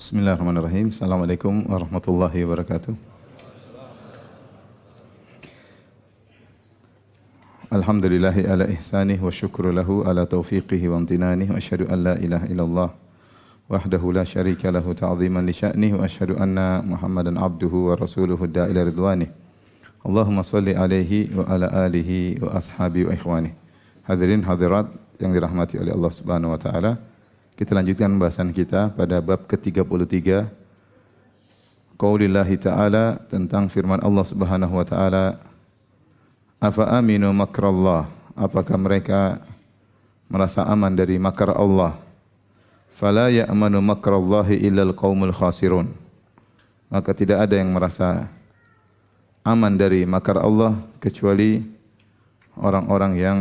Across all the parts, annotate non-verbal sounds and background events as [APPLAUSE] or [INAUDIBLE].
Bismillahirrahmanirrahim. Assalamualaikum warahmatullahi wabarakatuh. Alhamdulillahi ala ihsanih wa syukru lahu ala taufiqihi wa amtinanih wa asyhadu an la ilaha illallah wahdahu la syarika lahu ta'ziman li sya'nih wa asyhadu anna Muhammadan abduhu wa rasuluhu da'ila ridwanih. Allahumma salli alaihi wa ala alihi wa ashabi wa ikhwanih. Hadirin hadirat yang dirahmati oleh Allah Subhanahu wa taala. Kita lanjutkan pembahasan kita pada bab ke-33 Qaulillahi ta'ala tentang firman Allah Subhanahu wa taala Afa aminu makrallah? Apakah mereka merasa aman dari makar Allah? Fala ya'manu makrallahi illal qaumul khasirun. Maka tidak ada yang merasa aman dari makar Allah kecuali orang-orang yang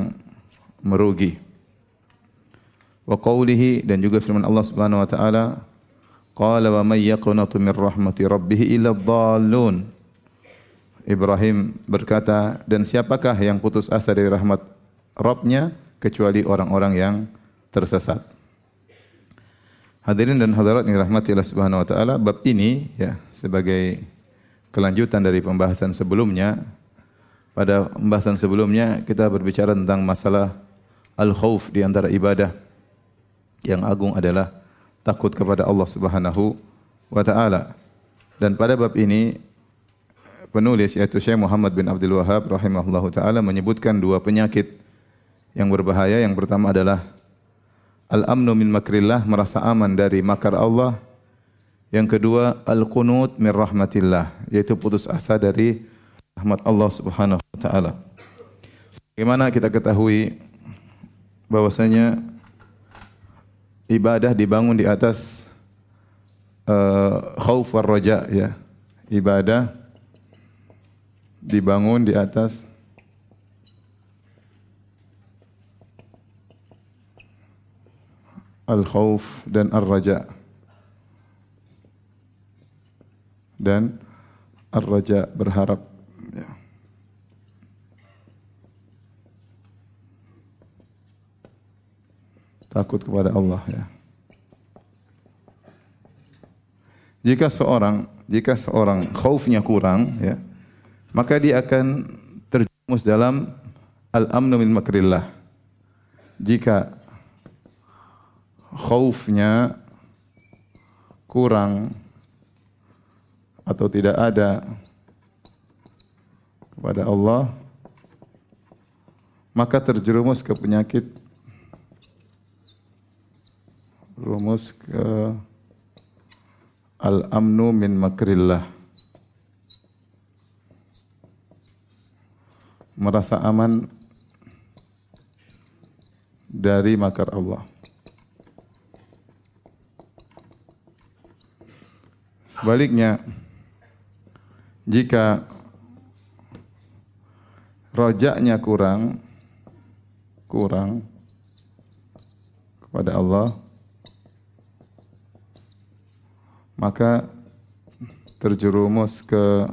merugi wa qawlihi dan juga firman Allah Subhanahu wa taala qala wa may yaqnatu min rahmati rabbih illa dhallun Ibrahim berkata dan siapakah yang putus asa dari rahmat Rabbnya kecuali orang-orang yang tersesat? Hadirin dan hadirat yang dirahmati Allah Subhanahu wa taala, bab ini ya sebagai kelanjutan dari pembahasan sebelumnya. Pada pembahasan sebelumnya kita berbicara tentang masalah al-khauf di antara ibadah yang agung adalah takut kepada Allah Subhanahu wa taala. Dan pada bab ini penulis yaitu Syekh Muhammad bin Abdul Wahab rahimahullahu taala menyebutkan dua penyakit yang berbahaya. Yang pertama adalah al-amnu min makrillah, merasa aman dari makar Allah. Yang kedua al-qunut min rahmatillah, yaitu putus asa dari rahmat Allah Subhanahu wa taala. Bagaimana kita ketahui bahwasanya ibadah dibangun di atas uh, khauf war raja ya. Ibadah dibangun di atas al-khauf dan ar-raja. Dan ar-raja berharap ya. Takut kepada Allah ya. Jika seorang jika seorang khaufnya kurang ya, maka dia akan terjerumus dalam al-amnu min makrillah. Jika khaufnya kurang atau tidak ada kepada Allah maka terjerumus ke penyakit rumus ke al-amnu min makrillah. Merasa aman dari makar Allah. Sebaliknya, jika rojaknya kurang, kurang kepada Allah, maka terjerumus ke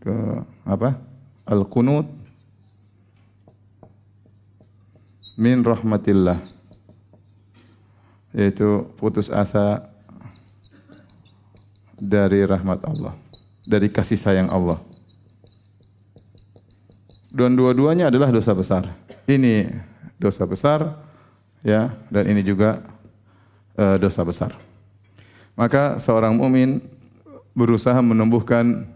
ke apa? Al-qunut min rahmatillah yaitu putus asa dari rahmat Allah, dari kasih sayang Allah. Dan dua-duanya adalah dosa besar. Ini dosa besar ya dan ini juga uh, dosa besar. Maka seorang mukmin berusaha menumbuhkan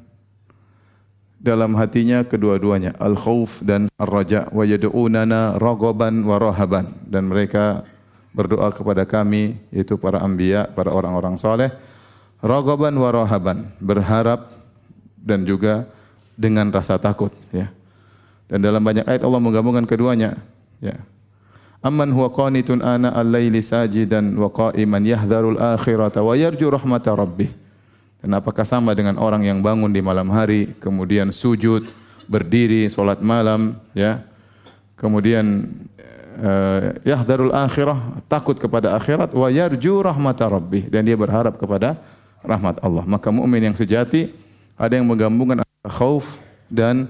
dalam hatinya kedua-duanya al-khauf dan ar-raja wa yad'unana raghaban wa rahaban dan mereka berdoa kepada kami yaitu para anbiya, para orang-orang saleh, ragaban wa rahaban, berharap dan juga dengan rasa takut ya. Dan dalam banyak ayat Allah menggabungkan keduanya ya. Amman huwa qanitun ana al-laili sajidan wa qa'iman yahdharul akhirata wa yarju rahmata rabbih. Dan apakah sama dengan orang yang bangun di malam hari kemudian sujud, berdiri salat malam ya. Kemudian uh, yahdharul akhirah, takut kepada akhirat wa yarju rahmata rabbih dan dia berharap kepada rahmat Allah. Maka mukmin yang sejati ada yang menggabungkan antara khauf dan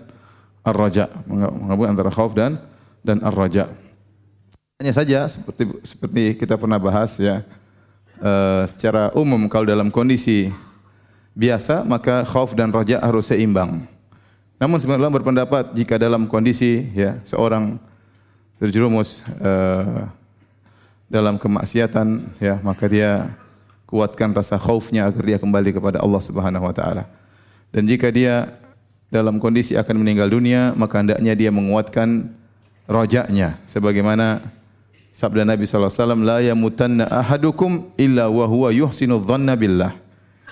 ar-raja, menggabungkan antara khauf dan dan ar-raja. Hanya saja seperti seperti kita pernah bahas ya uh, secara umum kalau dalam kondisi biasa maka khauf dan roja harus seimbang. Namun sebenarnya berpendapat jika dalam kondisi ya seorang terjerumus uh, dalam kemaksiatan ya maka dia kuatkan rasa khaufnya agar dia kembali kepada Allah Subhanahu wa taala. Dan jika dia dalam kondisi akan meninggal dunia maka hendaknya dia menguatkan rojaknya sebagaimana Sabda Nabi SAW, La yamutanna ahadukum illa wa huwa yuhsinu dhanna billah.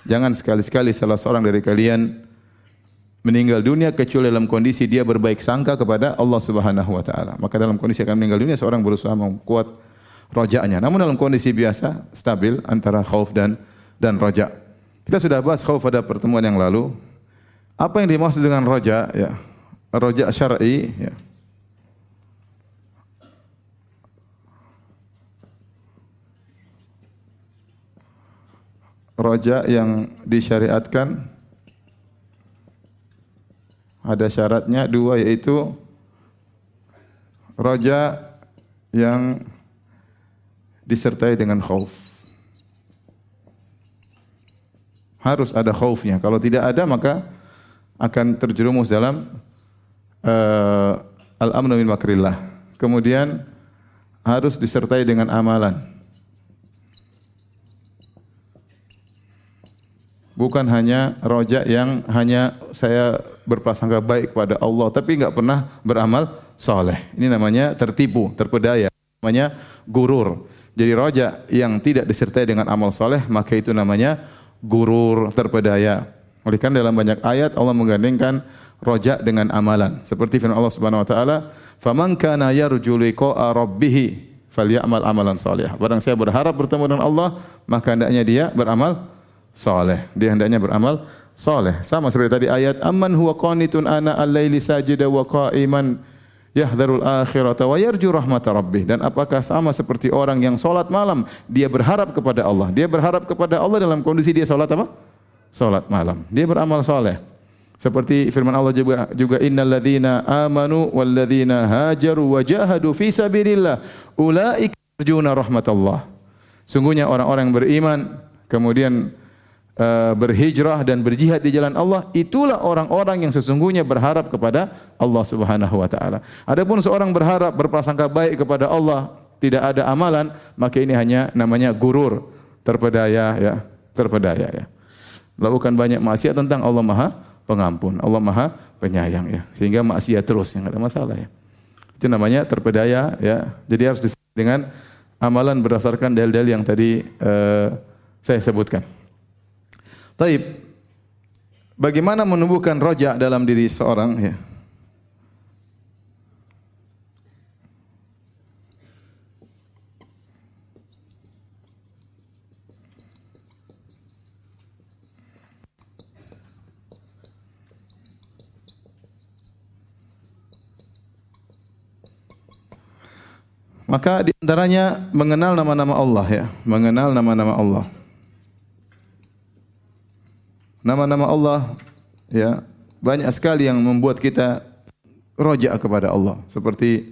Jangan sekali-sekali salah seorang dari kalian meninggal dunia kecuali dalam kondisi dia berbaik sangka kepada Allah Subhanahu wa taala. Maka dalam kondisi akan meninggal dunia seorang berusaha memkuat rojaknya. Namun dalam kondisi biasa stabil antara khauf dan dan roja. Kita sudah bahas khauf pada pertemuan yang lalu. Apa yang dimaksud dengan roja ya? Roja syar'i ya. Roja yang disyariatkan ada syaratnya dua yaitu roja yang disertai dengan khauf. Harus ada khaufnya. Kalau tidak ada maka akan terjerumus dalam uh, al-amnu min makrillah. Kemudian harus disertai dengan amalan. Bukan hanya rojak yang hanya saya berprasangka baik kepada Allah tapi enggak pernah beramal soleh. Ini namanya tertipu, terpedaya. Namanya gurur. Jadi rojak yang tidak disertai dengan amal soleh maka itu namanya gurur, terpedaya. Oleh karena dalam banyak ayat Allah menggandengkan rojak dengan amalan. Seperti firman Allah Subhanahu wa taala, "Faman kana yarju liqa'a rabbih falyamal amalan salih." Barang saya berharap bertemu dengan Allah, maka hendaknya dia beramal soleh. Dia hendaknya beramal soleh. Sama seperti tadi ayat, Amman huwa qanitun ana al-laili sajida wa qa'iman yahdharul akhirata wa yarju rahmata rabbih. Dan apakah sama seperti orang yang solat malam, dia berharap kepada Allah. Dia berharap kepada Allah dalam kondisi dia solat apa? Solat malam. Dia beramal soleh. Seperti firman Allah juga juga innal ladzina amanu wal ladzina hajaru wa jahadu fi sabilillah ulaika yarjuna rahmatallah. Sungguhnya orang-orang yang beriman kemudian berhijrah dan berjihad di jalan Allah, itulah orang-orang yang sesungguhnya berharap kepada Allah Subhanahu wa taala. Adapun seorang berharap berprasangka baik kepada Allah, tidak ada amalan, maka ini hanya namanya gurur, terpedaya ya, terpedaya ya. Lakukan banyak maksiat tentang Allah Maha Pengampun, Allah Maha Penyayang ya. Sehingga maksiat terus yang ada masalah ya. Itu namanya terpedaya ya. Jadi harus dengan amalan berdasarkan dalil-dalil yang tadi uh, saya sebutkan. Taib. Bagaimana menumbuhkan rojak dalam diri seorang ya? Maka di antaranya mengenal nama-nama Allah ya, mengenal nama-nama Allah. Nama-nama Allah ya banyak sekali yang membuat kita roja kepada Allah seperti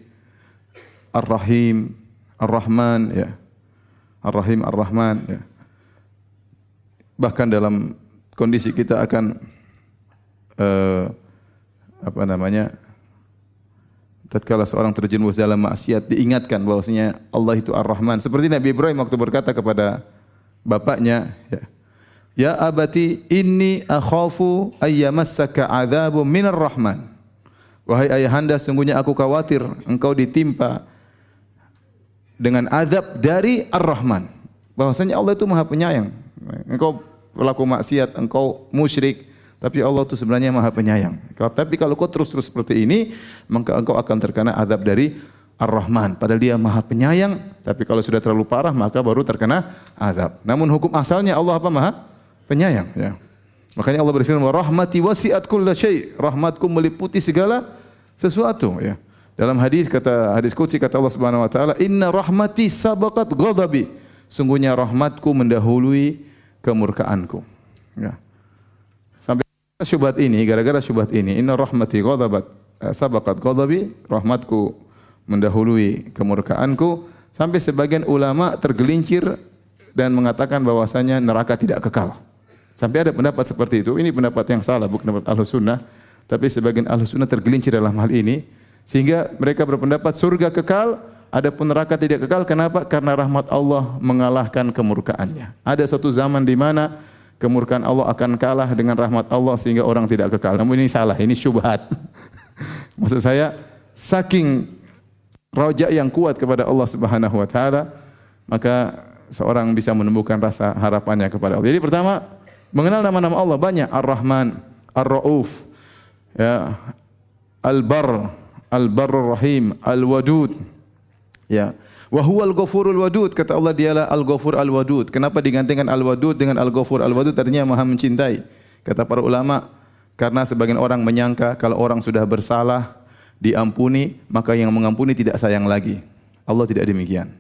Ar-Rahim, Ar-Rahman ya. Ar-Rahim, Ar-Rahman ya. Bahkan dalam kondisi kita akan uh, apa namanya? tatkala seorang terjerumus dalam maksiat diingatkan bahwasanya Allah itu Ar-Rahman. Seperti Nabi Ibrahim waktu berkata kepada bapaknya, ya, Ya abati inni akhafu ayyamassaka adzabun minar rahman. Wahai ayahanda, sungguhnya aku khawatir engkau ditimpa dengan azab dari Ar-Rahman. Bahwasanya Allah itu Maha Penyayang. Engkau pelaku maksiat, engkau musyrik, tapi Allah itu sebenarnya Maha Penyayang. Tapi kalau kau terus-terus seperti ini, maka engkau akan terkena azab dari Ar-Rahman. Padahal dia Maha Penyayang, tapi kalau sudah terlalu parah maka baru terkena azab. Namun hukum asalnya Allah apa Maha penyayang ya. Makanya Allah berfirman, "Rahmati wasi'at kulla syai." Rahmatku meliputi segala sesuatu ya. Dalam hadis kata hadis qudsi kata Allah Subhanahu wa taala, "Inna rahmati sabaqat ghadabi." Sungguhnya rahmatku mendahului kemurkaanku. Ya. Sampai syubhat ini, gara-gara syubhat ini, "Inna rahmati ghadabat eh, sabaqat ghadabi." Rahmatku mendahului kemurkaanku sampai sebagian ulama tergelincir dan mengatakan bahwasanya neraka tidak kekal. Sampai ada pendapat seperti itu. Ini pendapat yang salah, bukan pendapat Ahlus Sunnah. Tapi sebagian Ahlus Sunnah tergelincir dalam hal ini. Sehingga mereka berpendapat surga kekal, adapun neraka tidak kekal. Kenapa? Karena rahmat Allah mengalahkan kemurkaannya. Ada suatu zaman di mana kemurkaan Allah akan kalah dengan rahmat Allah sehingga orang tidak kekal. Namun ini salah, ini syubhat. [LAUGHS] Maksud saya, saking rojak yang kuat kepada Allah Subhanahu wa taala, maka seorang bisa menemukan rasa harapannya kepada Allah. Jadi pertama, mengenal nama-nama Allah banyak, Ar-Rahman, Ar-Rauf, ya, Al-Bar, Al-Barrur Rahim, Al-Wadud. Ya. Wa huwal ghafurul wadud kata Allah dialah Al-Ghafur Al-Wadud. Kenapa digantikan Al-Wadud dengan Al-Ghafur Al-Wadud artinya Maha mencintai. Kata para ulama karena sebagian orang menyangka kalau orang sudah bersalah diampuni maka yang mengampuni tidak sayang lagi. Allah tidak demikian.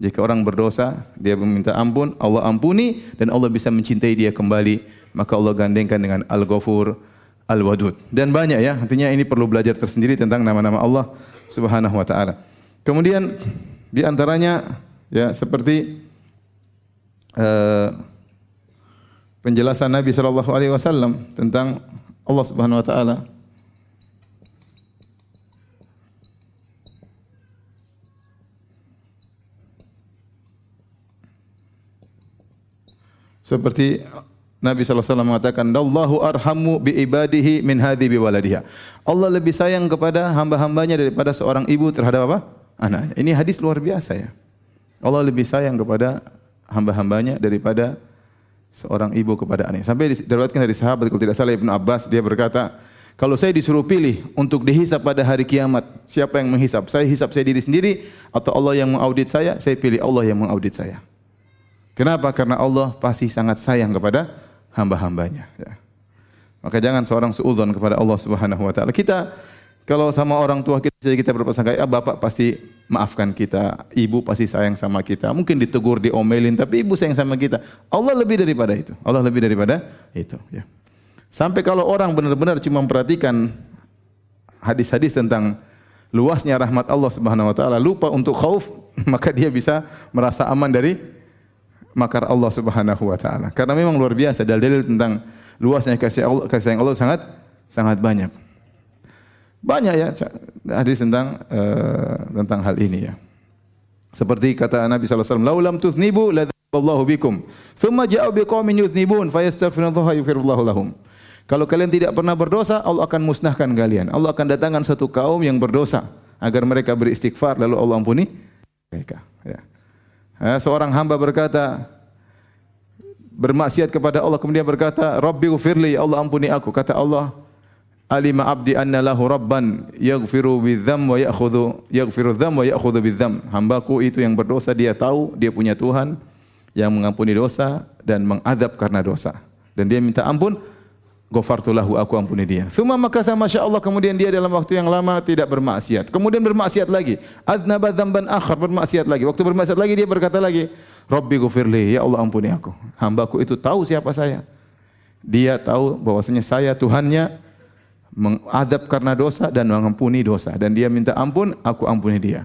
Jika orang berdosa, dia meminta ampun, Allah ampuni dan Allah bisa mencintai dia kembali. Maka Allah gandengkan dengan Al-Ghafur, Al-Wadud. Dan banyak ya, artinya ini perlu belajar tersendiri tentang nama-nama Allah Subhanahu wa taala. Kemudian di antaranya ya seperti uh, penjelasan Nabi sallallahu alaihi wasallam tentang Allah Subhanahu wa taala Seperti Nabi SAW mengatakan, Allahu arhamu bi ibadihi min hadi bi waladiha. Allah lebih sayang kepada hamba-hambanya daripada seorang ibu terhadap apa? Anaknya. Ini hadis luar biasa ya. Allah lebih sayang kepada hamba-hambanya daripada seorang ibu kepada anaknya. Sampai diriwayatkan dari sahabat kalau tidak salah Ibnu Abbas dia berkata, kalau saya disuruh pilih untuk dihisap pada hari kiamat, siapa yang menghisap? Saya hisap saya diri sendiri atau Allah yang mengaudit saya? Saya pilih Allah yang mengaudit saya. Kenapa? Karena Allah pasti sangat sayang kepada hamba-hambanya. Ya. Maka jangan seorang seudon kepada Allah Subhanahu Wa Taala. Kita kalau sama orang tua kita kita berprasangka, ya bapak pasti maafkan kita, ibu pasti sayang sama kita. Mungkin ditegur, diomelin, tapi ibu sayang sama kita. Allah lebih daripada itu. Allah lebih daripada itu. Ya. Sampai kalau orang benar-benar cuma memperhatikan hadis-hadis tentang luasnya rahmat Allah Subhanahu Wa Taala, lupa untuk khauf, [LAUGHS] maka dia bisa merasa aman dari makar Allah Subhanahu wa taala. Karena memang luar biasa dalil-dalil tentang luasnya kasih Allah kasih Allah sangat sangat banyak. Banyak ya hadis tentang uh, tentang hal ini ya. Seperti kata Nabi sallallahu alaihi wasallam, "Laulam tudznibu la Allahu bikum. Thumma ja'u biqaumin yudznibun fayastaghfirullaha yaghfirullahu lahum." Kalau kalian tidak pernah berdosa, Allah akan musnahkan kalian. Allah akan datangkan satu kaum yang berdosa agar mereka beristighfar lalu Allah ampuni mereka. Ya. Eh, seorang hamba berkata bermaksiat kepada Allah. Kemudian berkata Rabbi ufirli Allah ampuni aku. Kata Allah alima abdi anna lahu rabban yaghfiru bidzam wa ya'khudhu yaghfiru dzam wa ya'khudhu bidzam. Hambaku itu yang berdosa dia tahu dia punya Tuhan yang mengampuni dosa dan mengadab karena dosa. Dan dia minta ampun Ghafartu lahu aku ampuni dia. Thumma makatha masya Allah kemudian dia dalam waktu yang lama tidak bermaksiat. Kemudian bermaksiat lagi. Adnaba dzamban akhar bermaksiat lagi. Waktu bermaksiat lagi dia berkata lagi, Rabbi ghufirli, ya Allah ampuni aku. Hambaku itu tahu siapa saya. Dia tahu bahwasanya saya Tuhannya mengadab karena dosa dan mengampuni dosa dan dia minta ampun, aku ampuni dia.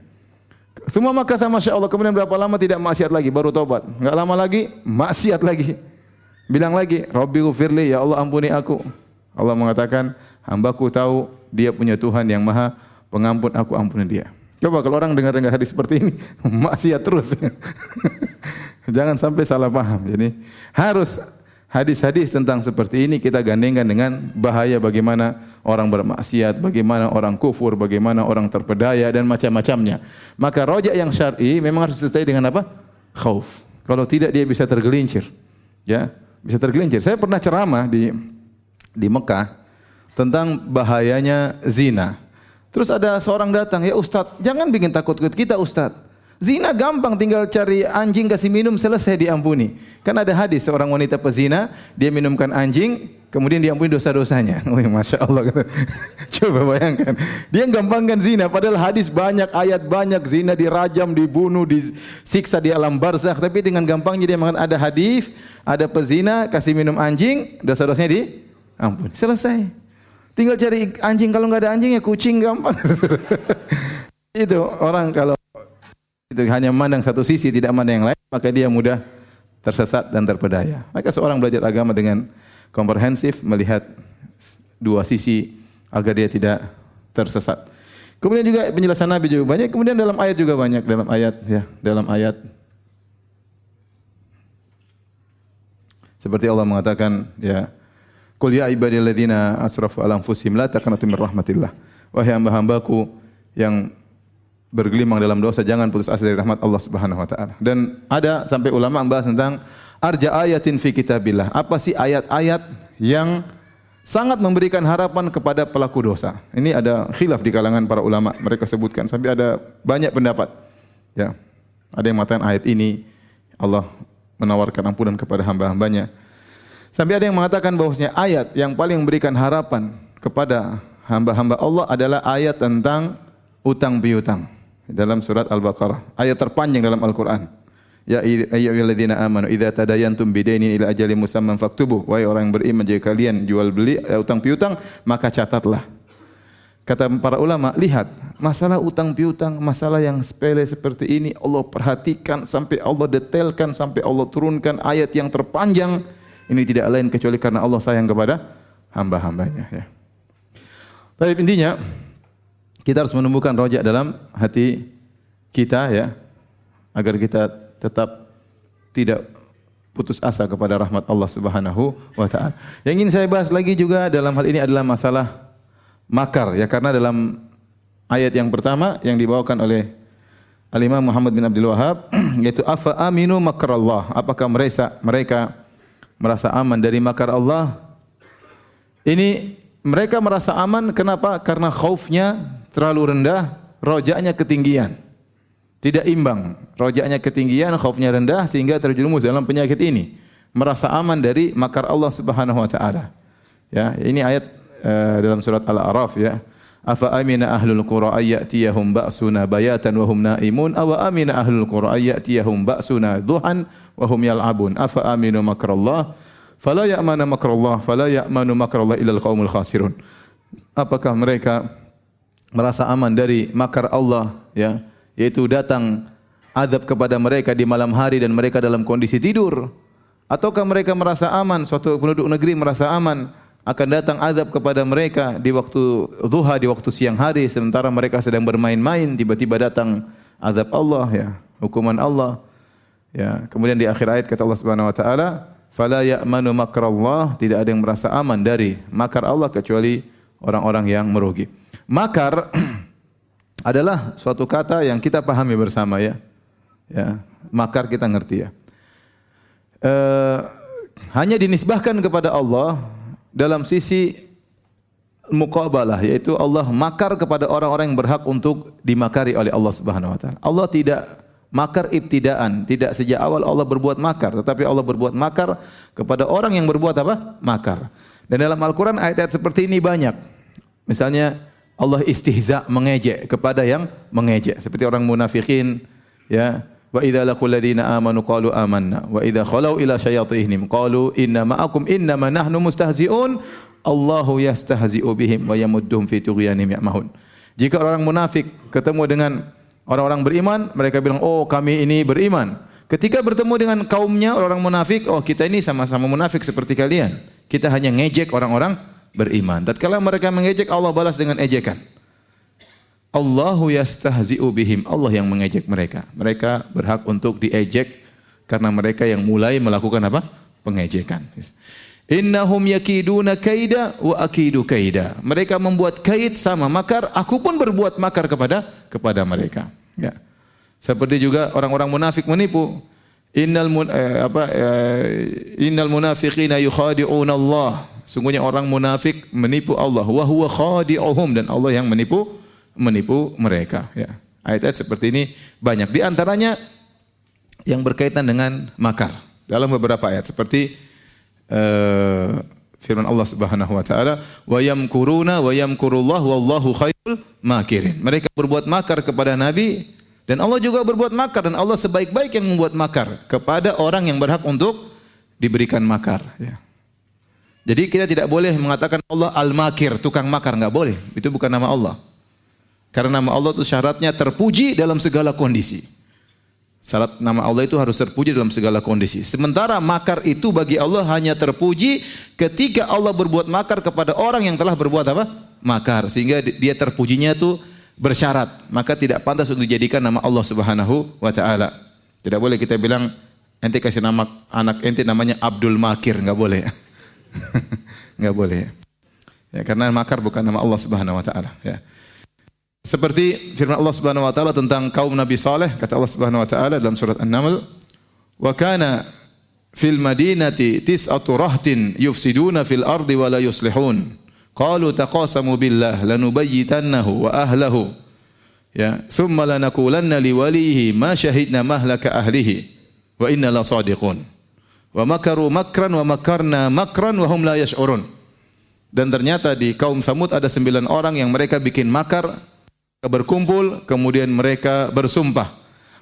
Semua makatha masya Allah kemudian berapa lama tidak maksiat lagi baru tobat. Enggak lama lagi maksiat lagi. Bilang lagi, Rabbi ufirli, ya Allah ampuni aku. Allah mengatakan, hambaku tahu dia punya Tuhan yang maha pengampun, aku ampuni dia. Coba kalau orang dengar-dengar hadis seperti ini, [LAUGHS] maksiat terus. [LAUGHS] Jangan sampai salah paham. Jadi harus hadis-hadis tentang seperti ini kita gandengkan dengan bahaya bagaimana orang bermaksiat, bagaimana orang kufur, bagaimana orang terpedaya dan macam-macamnya. Maka rojak yang syar'i memang harus disertai dengan apa? Khauf. Kalau tidak dia bisa tergelincir. Ya, bisa tergelincir. Saya pernah ceramah di di Mekah tentang bahayanya zina. Terus ada seorang datang, ya Ustadz, jangan bikin takut kita Ustadz. Zina gampang, tinggal cari anjing kasih minum selesai diampuni. Kan ada hadis seorang wanita pezina, dia minumkan anjing, kemudian diampuni dosa-dosanya. [LAUGHS] Masya Allah. [LAUGHS] Coba bayangkan, dia gampangkan zina, padahal hadis banyak, ayat banyak, zina dirajam, dibunuh, disiksa di alam barzakh. Tapi dengan gampangnya dia mengatakan ada hadis, ada pezina kasih minum anjing, dosa-dosanya diampuni. Selesai. Tinggal cari anjing, kalau nggak ada anjing ya kucing gampang. [LAUGHS] Itu orang kalau itu hanya memandang satu sisi tidak memandang yang lain, maka dia mudah tersesat dan terpedaya. Maka seorang belajar agama dengan komprehensif melihat dua sisi agar dia tidak tersesat. Kemudian juga penjelasan Nabi juga banyak, kemudian dalam ayat juga banyak dalam ayat ya, dalam ayat seperti Allah mengatakan ya Qul ya ibadilladzina asrafu ala anfusihim la taqnatu rahmatillah. Wahai hamba-hambaku yang bergelimang dalam dosa jangan putus asa dari rahmat Allah Subhanahu wa taala. Dan ada sampai ulama membahas tentang arja ayatin fi kitabillah. Apa sih ayat-ayat yang sangat memberikan harapan kepada pelaku dosa. Ini ada khilaf di kalangan para ulama. Mereka sebutkan sampai ada banyak pendapat. Ya. Ada yang mengatakan ayat ini Allah menawarkan ampunan kepada hamba-hambanya. Sampai ada yang mengatakan bahwasanya ayat yang paling memberikan harapan kepada hamba-hamba Allah adalah ayat tentang utang piutang dalam surat Al-Baqarah. Ayat terpanjang dalam Al-Qur'an. Ya ayyuhalladzina amanu idza tadayantum bidainin ila ajalin musamman faktubu. Wahai orang yang beriman jika kalian jual beli utang piutang maka catatlah. Kata para ulama, lihat masalah utang piutang, masalah yang sepele seperti ini Allah perhatikan sampai Allah detailkan sampai Allah turunkan ayat yang terpanjang ini tidak lain kecuali karena Allah sayang kepada hamba-hambanya. Ya. Tapi intinya kita harus menumbuhkan rojak dalam hati kita ya agar kita tetap tidak putus asa kepada rahmat Allah Subhanahu wa taala. Yang ingin saya bahas lagi juga dalam hal ini adalah masalah makar ya karena dalam ayat yang pertama yang dibawakan oleh Al-Imam Muhammad bin Abdul Wahab [CLEARS THROAT] yaitu afa aminu makrallah apakah mereka mereka merasa aman dari makar Allah. Ini mereka merasa aman kenapa? Karena khaufnya terlalu rendah, rojaknya ketinggian. Tidak imbang. Rojaknya ketinggian, khaufnya rendah sehingga terjerumus dalam penyakit ini. Merasa aman dari makar Allah Subhanahu wa taala. Ya, ini ayat uh, dalam surat Al-A'raf ya. Afa amina ahlul qura ayyatiyahum ba'suna bayatan wa hum naimun aw amina ahlul qura ayyatiyahum ba'suna duhan wa hum yal'abun. Afa aminu makrallah fala ya'manu makrallah fala ya'manu makrallah illa al-qaumul khasirun. Apakah mereka merasa aman dari makar Allah ya, yaitu datang adab kepada mereka di malam hari dan mereka dalam kondisi tidur? Ataukah mereka merasa aman suatu penduduk negeri merasa aman akan datang azab kepada mereka di waktu duha di waktu siang hari sementara mereka sedang bermain-main tiba-tiba datang azab Allah ya hukuman Allah ya. Kemudian di akhir ayat kata Allah Subhanahu wa taala fala ya'manu makrallah. Tidak ada yang merasa aman dari makar Allah kecuali orang-orang yang merugi makar [CLEARS THROAT] adalah suatu kata yang kita pahami bersama ya ya makar kita ngerti ya uh, hanya dinisbahkan kepada Allah dalam sisi muqabalah yaitu Allah makar kepada orang-orang yang berhak untuk dimakari oleh Allah Subhanahu wa taala. Allah tidak makar ibtidaan, tidak sejak awal Allah berbuat makar, tetapi Allah berbuat makar kepada orang yang berbuat apa? makar. Dan dalam Al-Qur'an ayat-ayat seperti ini banyak. Misalnya Allah istihza mengejek kepada yang mengejek seperti orang munafikin ya Wa idza laqul ladzina amanu qalu amanna wa idza khalau ila syayatinihim qalu inna ma'akum innama nahnu mustahzi'un Allahu yastahzi'u bihim wa yamudduhum fi tughyanihim ya'mahun. Jika orang munafik ketemu dengan orang-orang beriman, mereka bilang, "Oh, kami ini beriman." Ketika bertemu dengan kaumnya orang munafik, "Oh, kita ini sama-sama munafik seperti kalian." Kita hanya ngejek orang-orang beriman. Tatkala mereka mengejek, Allah balas dengan ejekan. Allahu yastahzi'u bihim. Allah yang mengejek mereka. Mereka berhak untuk diejek karena mereka yang mulai melakukan apa? Pengejekan. Innahum yakiduna kaida wa akidu kaida. Mereka membuat kait sama makar, aku pun berbuat makar kepada kepada mereka. Ya. Seperti juga orang-orang munafik menipu. Innal mun, eh, apa eh, innal munafiqina yukhadi'una Allah. Sungguhnya orang munafik menipu Allah wa huwa khadi'uhum dan Allah yang menipu menipu mereka. Ya. Ayat-ayat seperti ini banyak. Di antaranya yang berkaitan dengan makar. Dalam beberapa ayat seperti uh, firman Allah Subhanahu wa taala, "Wa yamkuruna wa yamkurullah wallahu khairul makirin." Mereka berbuat makar kepada Nabi dan Allah juga berbuat makar dan Allah sebaik-baik yang membuat makar kepada orang yang berhak untuk diberikan makar. Ya. Jadi kita tidak boleh mengatakan Allah al-makir, tukang makar, enggak boleh. Itu bukan nama Allah. Karena nama Allah itu syaratnya terpuji dalam segala kondisi. Syarat nama Allah itu harus terpuji dalam segala kondisi. Sementara makar itu bagi Allah hanya terpuji ketika Allah berbuat makar kepada orang yang telah berbuat apa? Makar. Sehingga dia terpujinya itu bersyarat. Maka tidak pantas untuk dijadikan nama Allah Subhanahu wa taala. Tidak boleh kita bilang ente kasih nama anak ente namanya Abdul Makir, enggak boleh. [LAUGHS] [LAUGHS] Enggak boleh. Ya, karena makar bukan nama Allah Subhanahu wa taala, ya. Seperti firman Allah Subhanahu wa taala tentang kaum Nabi Saleh, kata Allah Subhanahu wa taala dalam surat An-Naml, "Wa kana fil madinati tis'atu rahtin yufsiduna fil ardi wa la yuslihun." Qalu taqasamu billah lanubayyitannahu wa ahlahu. Ya, thumma lanaqulanna liwalihi ma syahidna mahlaka ahlihi wa inna la sadiqun. Wa makaru makran wa makarna makran wa hum la yash'urun. Dan ternyata di kaum Samud ada sembilan orang yang mereka bikin makar berkumpul, kemudian mereka bersumpah.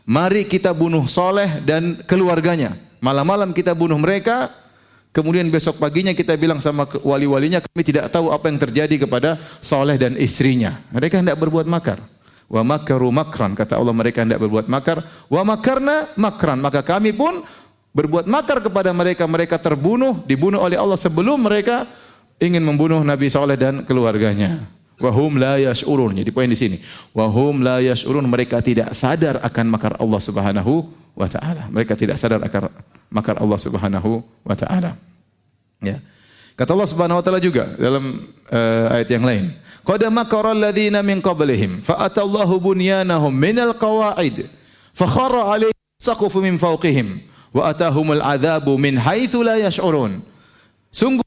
Mari kita bunuh Soleh dan keluarganya. Malam-malam kita bunuh mereka, kemudian besok paginya kita bilang sama wali-walinya, kami tidak tahu apa yang terjadi kepada Soleh dan istrinya. Mereka hendak berbuat makar. Wa makaru makran, kata Allah mereka hendak berbuat makar. Wa makarna makran, maka kami pun berbuat makar kepada mereka. Mereka terbunuh, dibunuh oleh Allah sebelum mereka ingin membunuh Nabi Soleh dan keluarganya. Wahum la yash'urun. Jadi poin di sini. Wahum la yash'urun. Mereka tidak sadar akan makar Allah Subhanahu wa taala. Mereka tidak sadar akan makar Allah Subhanahu wa taala. Ya. Kata Allah Subhanahu wa taala juga dalam uh, ayat yang lain. Qad makara alladziina min qablihim fa atallahu bunyanahum minal qawa'id fa kharra 'alaihim saqfu min fawqihim wa atahumul 'adzabu min haitsu la yash'urun. Sungguh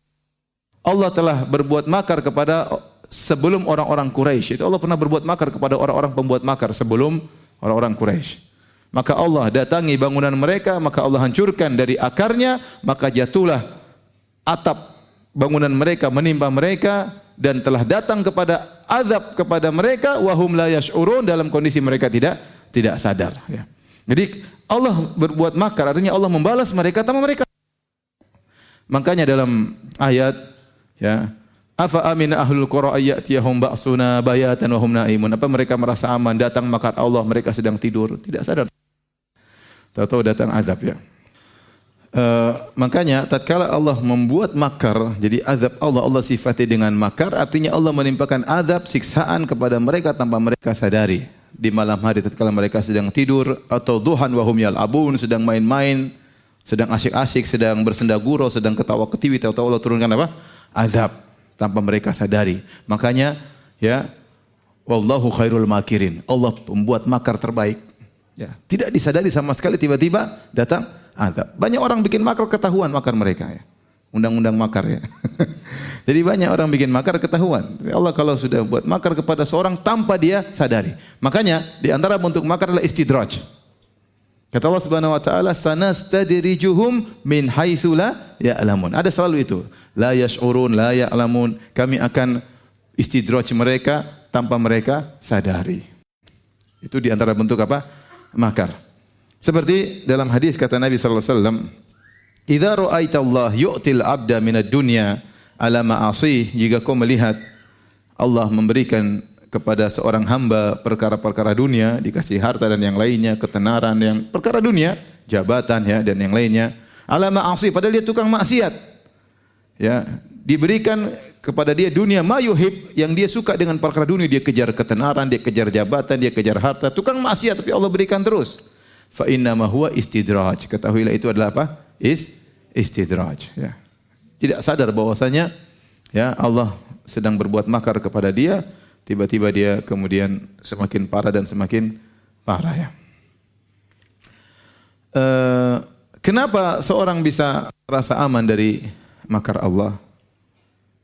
Allah telah berbuat makar kepada sebelum orang-orang Quraisy. Itu Allah pernah berbuat makar kepada orang-orang pembuat makar sebelum orang-orang Quraisy. Maka Allah datangi bangunan mereka, maka Allah hancurkan dari akarnya, maka jatuhlah atap bangunan mereka menimpa mereka dan telah datang kepada azab kepada mereka wahum la yash'urun dalam kondisi mereka tidak tidak sadar ya. Jadi Allah berbuat makar artinya Allah membalas mereka tanpa mereka. Makanya dalam ayat ya Afa amin ahlul qura ayyatiyahum ba'suna bayatan wa hum naimun. Apa mereka merasa aman datang makar Allah mereka sedang tidur, tidak sadar. Tahu-tahu datang azab ya. Uh, makanya tatkala Allah membuat makar, jadi azab Allah Allah sifati dengan makar, artinya Allah menimpakan azab siksaan kepada mereka tanpa mereka sadari. Di malam hari tatkala mereka sedang tidur atau duhan wahum yal'abun sedang main-main, sedang asik-asik, sedang bersenda gurau, sedang ketawa ketiwi, tahu-tahu Allah turunkan apa? Azab tanpa mereka sadari. Makanya ya wallahu khairul makirin. Allah pembuat makar terbaik. Ya, tidak disadari sama sekali tiba-tiba datang azab. Banyak orang bikin makar ketahuan makar mereka ya. Undang-undang makar ya. [LAUGHS] Jadi banyak orang bikin makar ketahuan. Allah kalau sudah buat makar kepada seorang tanpa dia sadari. Makanya di antara bentuk makar adalah istidraj. Kata Allah Subhanahu wa taala, "Sanastadrijuhum min haitsu la ya'lamun." Ada selalu itu. La yash'urun, la ya'lamun. Kami akan istidraj mereka tanpa mereka sadari. Itu di antara bentuk apa? Makar. Seperti dalam hadis kata Nabi sallallahu alaihi wasallam, "Idza ra'aita Allah yu'til 'abda minad dunya ala ma'asi," jika kau melihat Allah memberikan kepada seorang hamba perkara-perkara dunia, dikasih harta dan yang lainnya, ketenaran yang perkara dunia, jabatan ya dan yang lainnya. Ala ma'asi padahal dia tukang maksiat. Ya, diberikan kepada dia dunia mayuhib yang dia suka dengan perkara dunia, dia kejar ketenaran, dia kejar jabatan, dia kejar harta, tukang maksiat tapi Allah berikan terus. Fa inna ma huwa istidraj. Ketahuilah itu adalah apa? Is istidraj, ya. Tidak sadar bahwasanya ya Allah sedang berbuat makar kepada dia tiba-tiba dia kemudian semakin parah dan semakin parah ya. Uh, kenapa seorang bisa merasa aman dari makar Allah?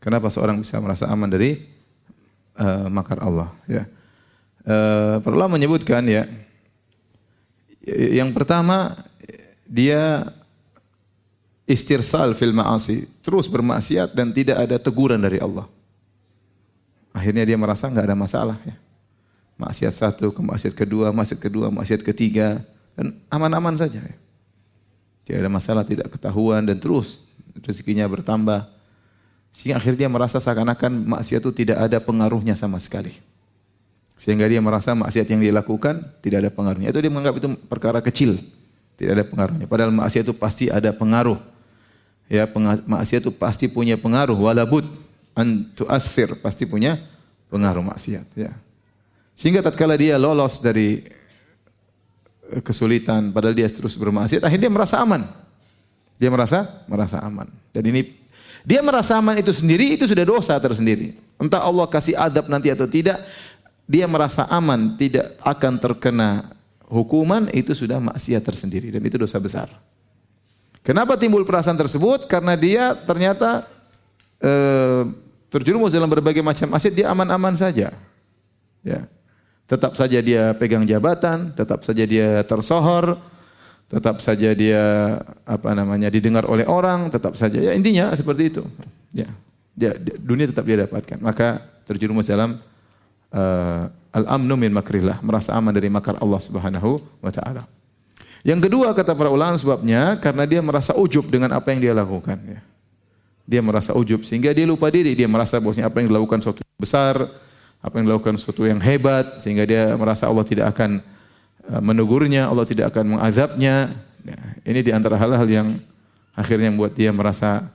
Kenapa seorang bisa merasa aman dari uh, makar Allah? Ya. Uh, perlu menyebutkan ya. Yang pertama dia istirsal fil ma'asi, terus bermaksiat dan tidak ada teguran dari Allah. Akhirnya dia merasa nggak ada masalah ya. Maksiat satu, maksiat kedua, maksiat kedua, maksiat ketiga dan aman-aman saja ya. Tidak ada masalah, tidak ketahuan dan terus rezekinya bertambah. Sehingga akhirnya dia merasa seakan-akan maksiat itu tidak ada pengaruhnya sama sekali. Sehingga dia merasa maksiat yang dia lakukan tidak ada pengaruhnya. Itu dia menganggap itu perkara kecil. Tidak ada pengaruhnya. Padahal maksiat itu pasti ada pengaruh. Ya, maksiat itu pasti punya pengaruh. Walabud an tu'athir. Pasti punya pengaruh maksiat. Ya. Sehingga tatkala dia lolos dari eh, kesulitan, padahal dia terus bermaksiat, akhirnya dia merasa aman. Dia merasa merasa aman. Dan ini dia merasa aman itu sendiri itu sudah dosa tersendiri. Entah Allah kasih adab nanti atau tidak, dia merasa aman, tidak akan terkena hukuman, itu sudah maksiat tersendiri dan itu dosa besar. Kenapa timbul perasaan tersebut? Karena dia ternyata eh, terjerumus dalam berbagai macam maksiat, dia aman-aman saja. Ya. Tetap saja dia pegang jabatan, tetap saja dia tersohor, tetap saja dia apa namanya didengar oleh orang, tetap saja ya intinya seperti itu. Ya. Dia, dunia tetap dia dapatkan. Maka terjerumus dalam uh, al-amnu min makrillah, merasa aman dari makar Allah Subhanahu wa taala. Yang kedua kata para ulama sebabnya karena dia merasa ujub dengan apa yang dia lakukan ya. Dia merasa ujub sehingga dia lupa diri, dia merasa bahwasanya apa yang dilakukan suatu besar, apa yang dilakukan suatu yang hebat sehingga dia merasa Allah tidak akan uh, menegurnya, Allah tidak akan mengazabnya. Ya, ini di antara hal-hal yang akhirnya membuat dia merasa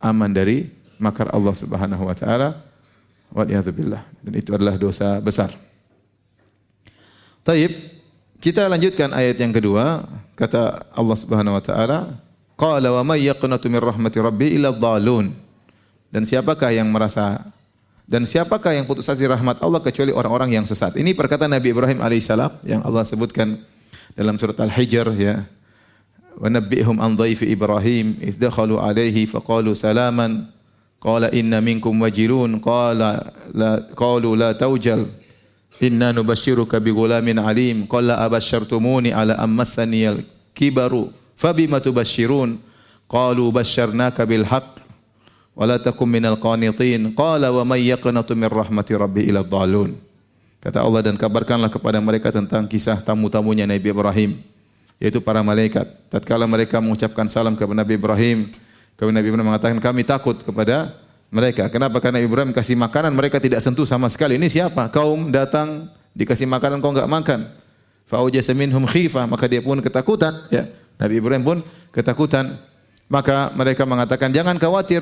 aman dari makar Allah Subhanahu wa taala Waliyahzubillah. Dan itu adalah dosa besar. Taib, kita lanjutkan ayat yang kedua. Kata Allah Subhanahu wa taala, "Qala wa may yaqnatu min rahmati rabbi illa dhalun." Dan siapakah yang merasa dan siapakah yang putus asa rahmat Allah kecuali orang-orang yang sesat. Ini perkataan Nabi Ibrahim alaihissalam yang Allah sebutkan dalam surat Al-Hijr ya. Wa nabbihum an dhaifi Ibrahim idh dakhalu alaihi faqalu salaman Qala inna minkum wajilun. Qala la qalu la taujal. Inna nubashiruka bi ghulamin alim. Qala abashartumuni ala ammassani al kibaru. Fabima tubashirun? Qalu basyarnaka bil haqq wa la takum minal qanitin. Qala wa may yaqnatu min rahmati rabbi ila dhalun. Kata Allah dan kabarkanlah kepada mereka tentang kisah tamu-tamunya Nabi Ibrahim yaitu para malaikat. Tatkala mereka mengucapkan salam kepada Nabi Ibrahim, Kemudian Nabi Ibrahim mengatakan kami takut kepada mereka. Kenapa? Karena Ibrahim kasih makanan mereka tidak sentuh sama sekali. Ini siapa? Kaum datang dikasih makanan kau enggak makan. Fa'ujasa minhum khifah, maka dia pun ketakutan, ya. Nabi Ibrahim pun ketakutan. Maka mereka mengatakan, "Jangan khawatir,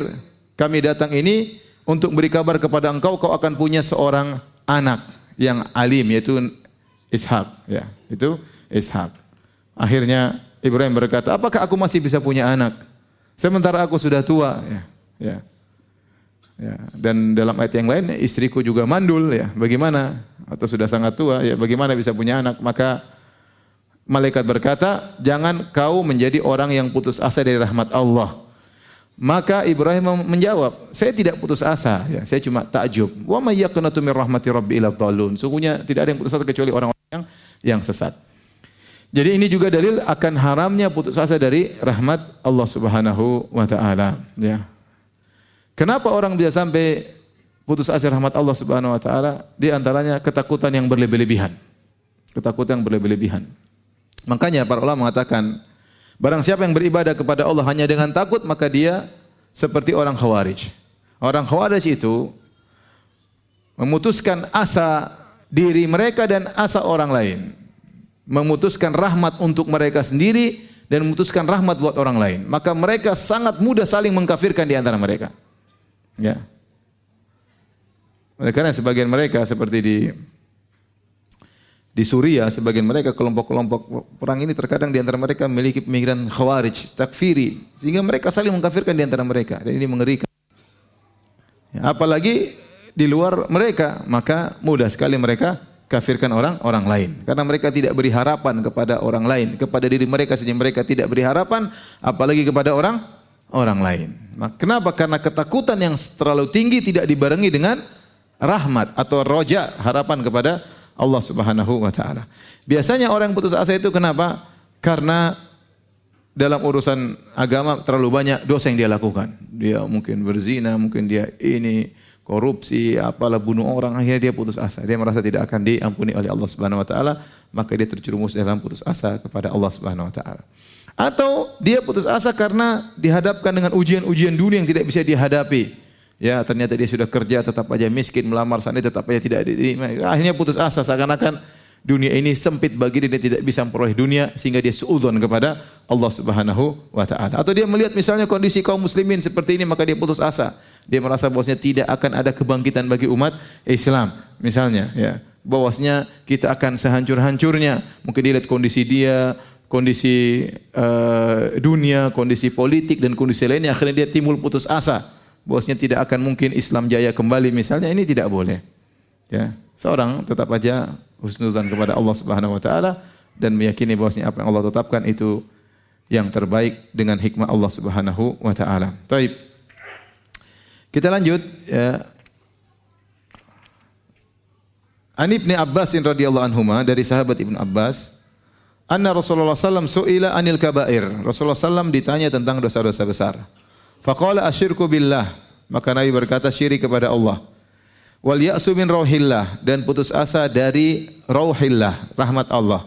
kami datang ini untuk beri kabar kepada engkau kau akan punya seorang anak yang alim yaitu Ishak, ya. Itu Ishak. Akhirnya Ibrahim berkata, "Apakah aku masih bisa punya anak?" Sementara aku sudah tua, ya. ya. Ya, dan dalam ayat yang lain istriku juga mandul ya. Bagaimana? Atau sudah sangat tua ya, bagaimana bisa punya anak? Maka malaikat berkata, "Jangan kau menjadi orang yang putus asa dari rahmat Allah." Maka Ibrahim menjawab, "Saya tidak putus asa, ya. Saya cuma takjub. Wa may yaqnatu min rahmati rabbi ila dhalun." Sungguhnya tidak ada yang putus asa kecuali orang-orang yang yang sesat. Jadi ini juga dalil akan haramnya putus asa dari rahmat Allah Subhanahu wa taala, ya. Kenapa orang bisa sampai putus asa rahmat Allah Subhanahu wa taala? Di antaranya ketakutan yang berlebih-lebihan. Ketakutan yang berlebih-lebihan. Makanya para ulama mengatakan, barang siapa yang beribadah kepada Allah hanya dengan takut, maka dia seperti orang khawarij. Orang khawarij itu memutuskan asa diri mereka dan asa orang lain memutuskan rahmat untuk mereka sendiri dan memutuskan rahmat buat orang lain. Maka mereka sangat mudah saling mengkafirkan di antara mereka. Ya. Karena sebagian mereka seperti di di Suria, sebagian mereka kelompok-kelompok perang ini terkadang di antara mereka memiliki pemikiran khawarij, takfiri, sehingga mereka saling mengkafirkan di antara mereka dan ini mengerikan. Ya, apalagi di luar mereka, maka mudah sekali mereka kafirkan orang orang lain karena mereka tidak beri harapan kepada orang lain kepada diri mereka saja mereka tidak beri harapan apalagi kepada orang orang lain. Kenapa? Karena ketakutan yang terlalu tinggi tidak dibarengi dengan rahmat atau roja harapan kepada Allah Subhanahu wa taala. Biasanya orang putus asa itu kenapa? Karena dalam urusan agama terlalu banyak dosa yang dia lakukan. Dia mungkin berzina mungkin dia ini korupsi, apalah bunuh orang, akhirnya dia putus asa. Dia merasa tidak akan diampuni oleh Allah Subhanahu wa taala, maka dia terjerumus dalam putus asa kepada Allah Subhanahu wa taala. Atau dia putus asa karena dihadapkan dengan ujian-ujian dunia yang tidak bisa dihadapi. Ya, ternyata dia sudah kerja tetap aja miskin, melamar sana tetap aja tidak diterima. Akhirnya putus asa seakan-akan dunia ini sempit bagi dia, dia tidak bisa memperoleh dunia sehingga dia suudzon kepada Allah Subhanahu wa taala. Atau dia melihat misalnya kondisi kaum muslimin seperti ini maka dia putus asa. Dia merasa bahwasanya tidak akan ada kebangkitan bagi umat Islam. Misalnya, ya, bahwasanya kita akan sehancur-hancurnya. Mungkin dia lihat kondisi dia, kondisi uh, dunia, kondisi politik dan kondisi lainnya akhirnya dia timbul putus asa bahwasanya tidak akan mungkin Islam jaya kembali misalnya ini tidak boleh. Ya, seorang tetap aja husnudzan kepada Allah Subhanahu wa taala dan meyakini bahwasanya apa yang Allah tetapkan itu yang terbaik dengan hikmah Allah Subhanahu wa taala. Baik. Kita lanjut ya. An Ibnu Abbas radhiyallahu anhuma dari sahabat Ibnu Abbas, anna Rasulullah sallam suila anil kabair. Rasulullah sallam ditanya tentang dosa-dosa besar. Faqala asyirku billah. Maka Nabi berkata syirik kepada Allah. Wal ya'su min rauhillah dan putus asa dari rauhillah, rahmat Allah.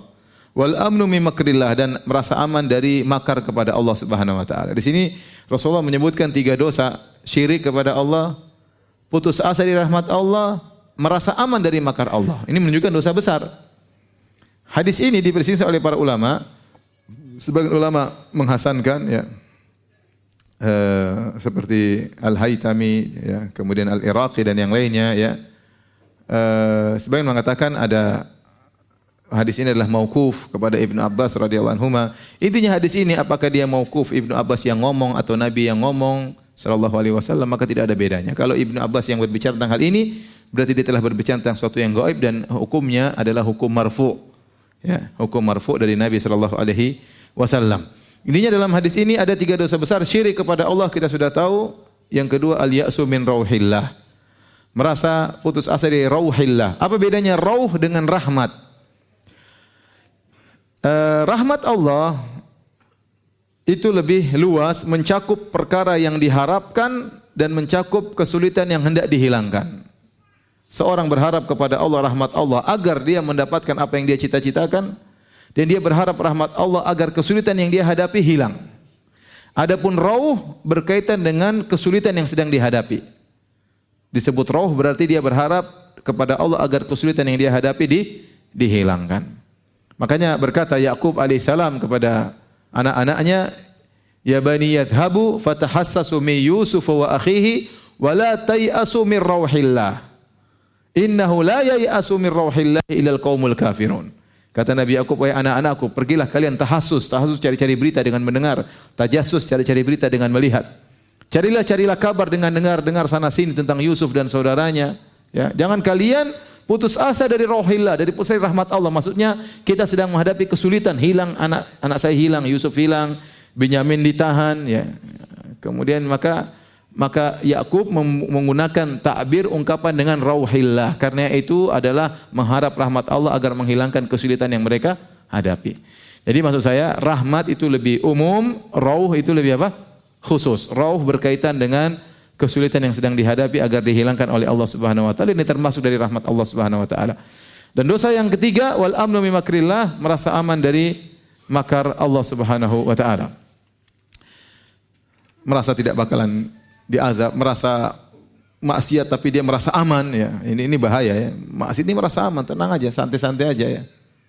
Wal amnu min makrillah dan merasa aman dari makar kepada Allah Subhanahu wa taala. Di sini Rasulullah menyebutkan tiga dosa, syirik kepada Allah, putus asa dari rahmat Allah, merasa aman dari makar Allah. Ini menunjukkan dosa besar. Hadis ini diperselisih oleh para ulama. Sebagian ulama menghasankan ya, uh, seperti Al-Haytami ya, kemudian Al-Iraqi dan yang lainnya ya. Uh, sebagian mengatakan ada hadis ini adalah mauquf kepada Ibnu Abbas radhiyallahu anhu. Intinya hadis ini apakah dia mauquf Ibnu Abbas yang ngomong atau Nabi yang ngomong sallallahu alaihi wasallam maka tidak ada bedanya. Kalau Ibnu Abbas yang berbicara tentang hal ini berarti dia telah berbicara tentang sesuatu yang gaib dan hukumnya adalah hukum marfu. Ya, hukum marfu dari Nabi sallallahu alaihi wasallam. Intinya dalam hadis ini ada tiga dosa besar. Syirik kepada Allah kita sudah tahu. Yang kedua al-ya'su min rauhillah. Merasa putus asa dari rauhillah. Apa bedanya rauh dengan rahmat? Uh, rahmat Allah itu lebih luas mencakup perkara yang diharapkan dan mencakup kesulitan yang hendak dihilangkan. Seorang berharap kepada Allah rahmat Allah agar dia mendapatkan apa yang dia cita-citakan, dan dia berharap rahmat Allah agar kesulitan yang dia hadapi hilang. Adapun rauh berkaitan dengan kesulitan yang sedang dihadapi. Disebut rauh berarti dia berharap kepada Allah agar kesulitan yang dia hadapi di, dihilangkan. Makanya berkata Yakub alaihissalam kepada anak-anaknya, Ya bani yadhabu fatahassasu min Yusuf wa akhihi wa la tayasu min rauhillah. Innahu la yayasu min rauhillah ilal qaumul kafirun. Kata Nabi Yakub, wahai anak-anakku, pergilah kalian tahasus, tahasus cari-cari berita dengan mendengar, tajasus cari-cari berita dengan melihat. Carilah carilah kabar dengan dengar-dengar sana sini tentang Yusuf dan saudaranya. Ya, jangan kalian putus asa dari rohillah, dari pusat rahmat Allah. Maksudnya kita sedang menghadapi kesulitan, hilang anak anak saya hilang, Yusuf hilang, Benyamin ditahan, ya. Kemudian maka maka Yakub menggunakan takbir ungkapan dengan rauhillah karena itu adalah mengharap rahmat Allah agar menghilangkan kesulitan yang mereka hadapi. Jadi maksud saya rahmat itu lebih umum, rauh itu lebih apa? khusus. Rauh berkaitan dengan kesulitan yang sedang dihadapi agar dihilangkan oleh Allah Subhanahu wa taala. Ini termasuk dari rahmat Allah Subhanahu wa taala. Dan dosa yang ketiga wal amnu mimakrillah merasa aman dari makar Allah Subhanahu wa taala. Merasa tidak bakalan diazab, merasa maksiat tapi dia merasa aman ya. Ini ini bahaya ya. Maksiat ini merasa aman, tenang aja, santai-santai aja ya.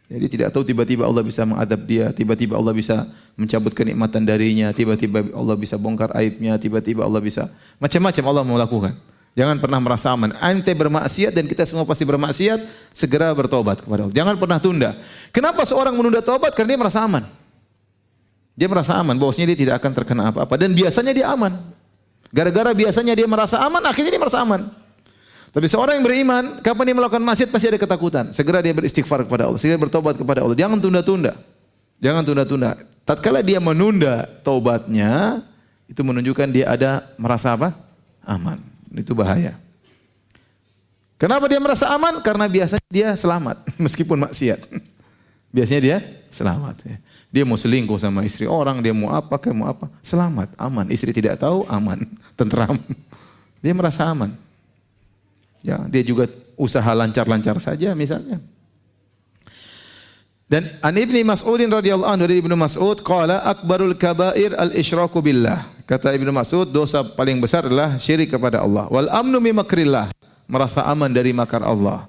Jadi tidak tahu tiba-tiba Allah bisa mengadab dia, tiba-tiba Allah bisa mencabut kenikmatan darinya, tiba-tiba Allah bisa bongkar aibnya, tiba-tiba Allah bisa macam-macam Allah mau lakukan. Jangan pernah merasa aman. Ante bermaksiat dan kita semua pasti bermaksiat, segera bertobat kepada Allah. Jangan pernah tunda. Kenapa seorang menunda tobat? Karena dia merasa aman. Dia merasa aman, bahwasanya dia tidak akan terkena apa-apa dan biasanya dia aman. Gara-gara biasanya dia merasa aman, akhirnya dia merasa aman. Tapi seorang yang beriman, kapan dia melakukan maksiat pasti ada ketakutan. Segera dia beristighfar kepada Allah, segera bertobat kepada Allah. Jangan tunda-tunda. Jangan tunda-tunda. Tatkala dia menunda taubatnya, itu menunjukkan dia ada merasa apa? Aman. Itu bahaya. Kenapa dia merasa aman? Karena biasanya dia selamat [LAUGHS] meskipun maksiat. Biasanya dia selamat. Ya. Dia mau selingkuh sama istri orang, dia mau apa, kayak mau apa, selamat, aman. Istri tidak tahu, aman, [LAUGHS] tentram. Dia merasa aman. Ya, dia juga usaha lancar-lancar saja misalnya. Dan an Ibni Mas'udin radhiyallahu anhu dari Ibnu Mas'ud qala akbarul kabair al isyraku billah. Kata Ibnu Mas'ud, dosa paling besar adalah syirik kepada Allah. Wal amnu min makrillah, merasa aman dari makar Allah.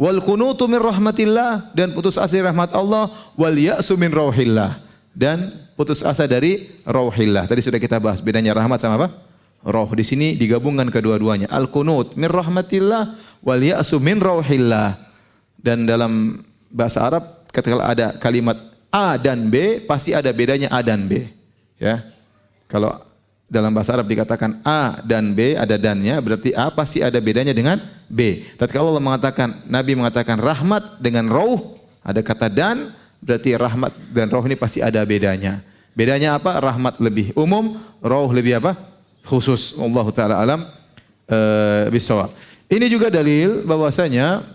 Wal kunutu min rahmatillah dan putus asa dari rahmat Allah. Wal ya'su min rauhillah dan putus asa dari rauhillah. Tadi sudah kita bahas bedanya rahmat sama apa? Roh. Di sini digabungkan kedua-duanya. Al kunut min rahmatillah wal ya'su min rauhillah. Dan dalam bahasa Arab ketika ada kalimat A dan B pasti ada bedanya A dan B. Ya. Kalau dalam bahasa Arab dikatakan A dan B ada dannya berarti A pasti ada bedanya dengan B. Tatkala Allah mengatakan Nabi mengatakan rahmat dengan rauh ada kata dan berarti rahmat dan rauh ini pasti ada bedanya. Bedanya apa? Rahmat lebih umum, rauh lebih apa? Khusus. Allah taala alam uh, bisawab. Ini juga dalil bahwasanya